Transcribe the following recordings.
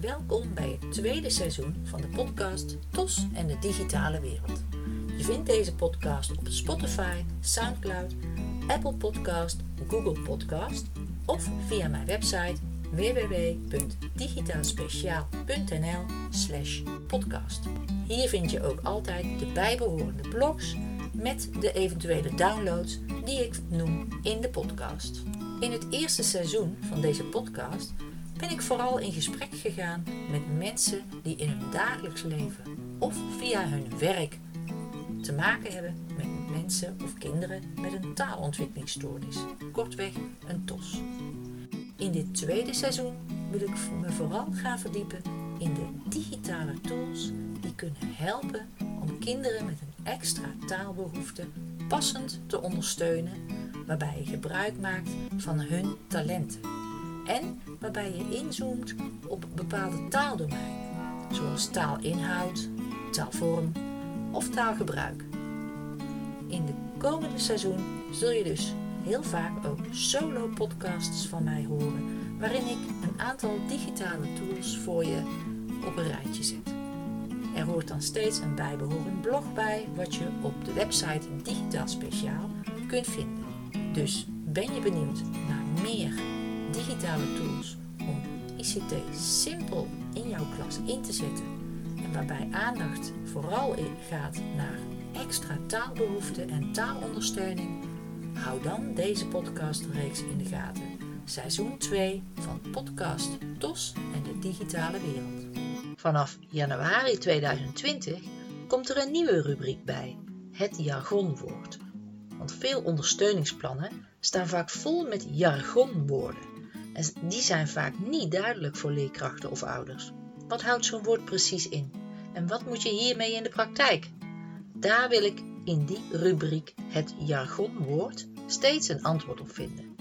Welkom bij het tweede seizoen van de podcast TOS en de digitale wereld. Je vindt deze podcast op Spotify, Soundcloud, Apple Podcast, Google Podcast of via mijn website www.digitaalspeciaal.nl slash podcast. Hier vind je ook altijd de bijbehorende blogs met de eventuele downloads die ik noem in de podcast. In het eerste seizoen van deze podcast ben ik vooral in gesprek gegaan met mensen die in hun dagelijks leven of via hun werk te maken hebben met mensen of kinderen met een taalontwikkelingsstoornis, kortweg een TOS. In dit tweede seizoen wil ik me vooral gaan verdiepen in de digitale tools die kunnen helpen om kinderen met een extra taalbehoefte passend te ondersteunen, waarbij je gebruik maakt van hun talenten en waarbij je inzoomt op bepaalde taaldomeinen, zoals taalinhoud, taalvorm of taalgebruik. In de komende seizoen zul je dus heel vaak ook solo podcasts van mij horen, waarin ik een aantal digitale tools voor je op een rijtje zet. Er hoort dan steeds een bijbehorend blog bij, wat je op de website Digitaal Speciaal kunt vinden. Dus ben je benieuwd naar meer digitale tools om ICT simpel in jouw klas in te zetten en waarbij aandacht vooral gaat naar extra taalbehoeften en taalondersteuning? Hou dan deze podcastreeks in de gaten. Seizoen 2 van podcast TOS en de digitale wereld. Vanaf januari 2020 komt er een nieuwe rubriek bij, het jargonwoord. Want veel ondersteuningsplannen staan vaak vol met jargonwoorden. En die zijn vaak niet duidelijk voor leerkrachten of ouders. Wat houdt zo'n woord precies in? En wat moet je hiermee in de praktijk? Daar wil ik in die rubriek het jargonwoord steeds een antwoord op vinden.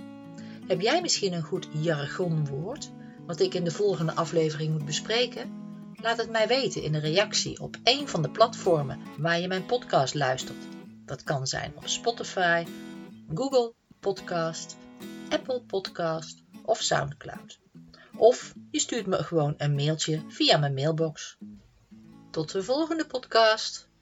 Heb jij misschien een goed jargonwoord wat ik in de volgende aflevering moet bespreken? Laat het mij weten in een reactie op een van de platformen waar je mijn podcast luistert. Dat kan zijn op Spotify, Google Podcast, Apple Podcast of SoundCloud. Of je stuurt me gewoon een mailtje via mijn mailbox. Tot de volgende podcast.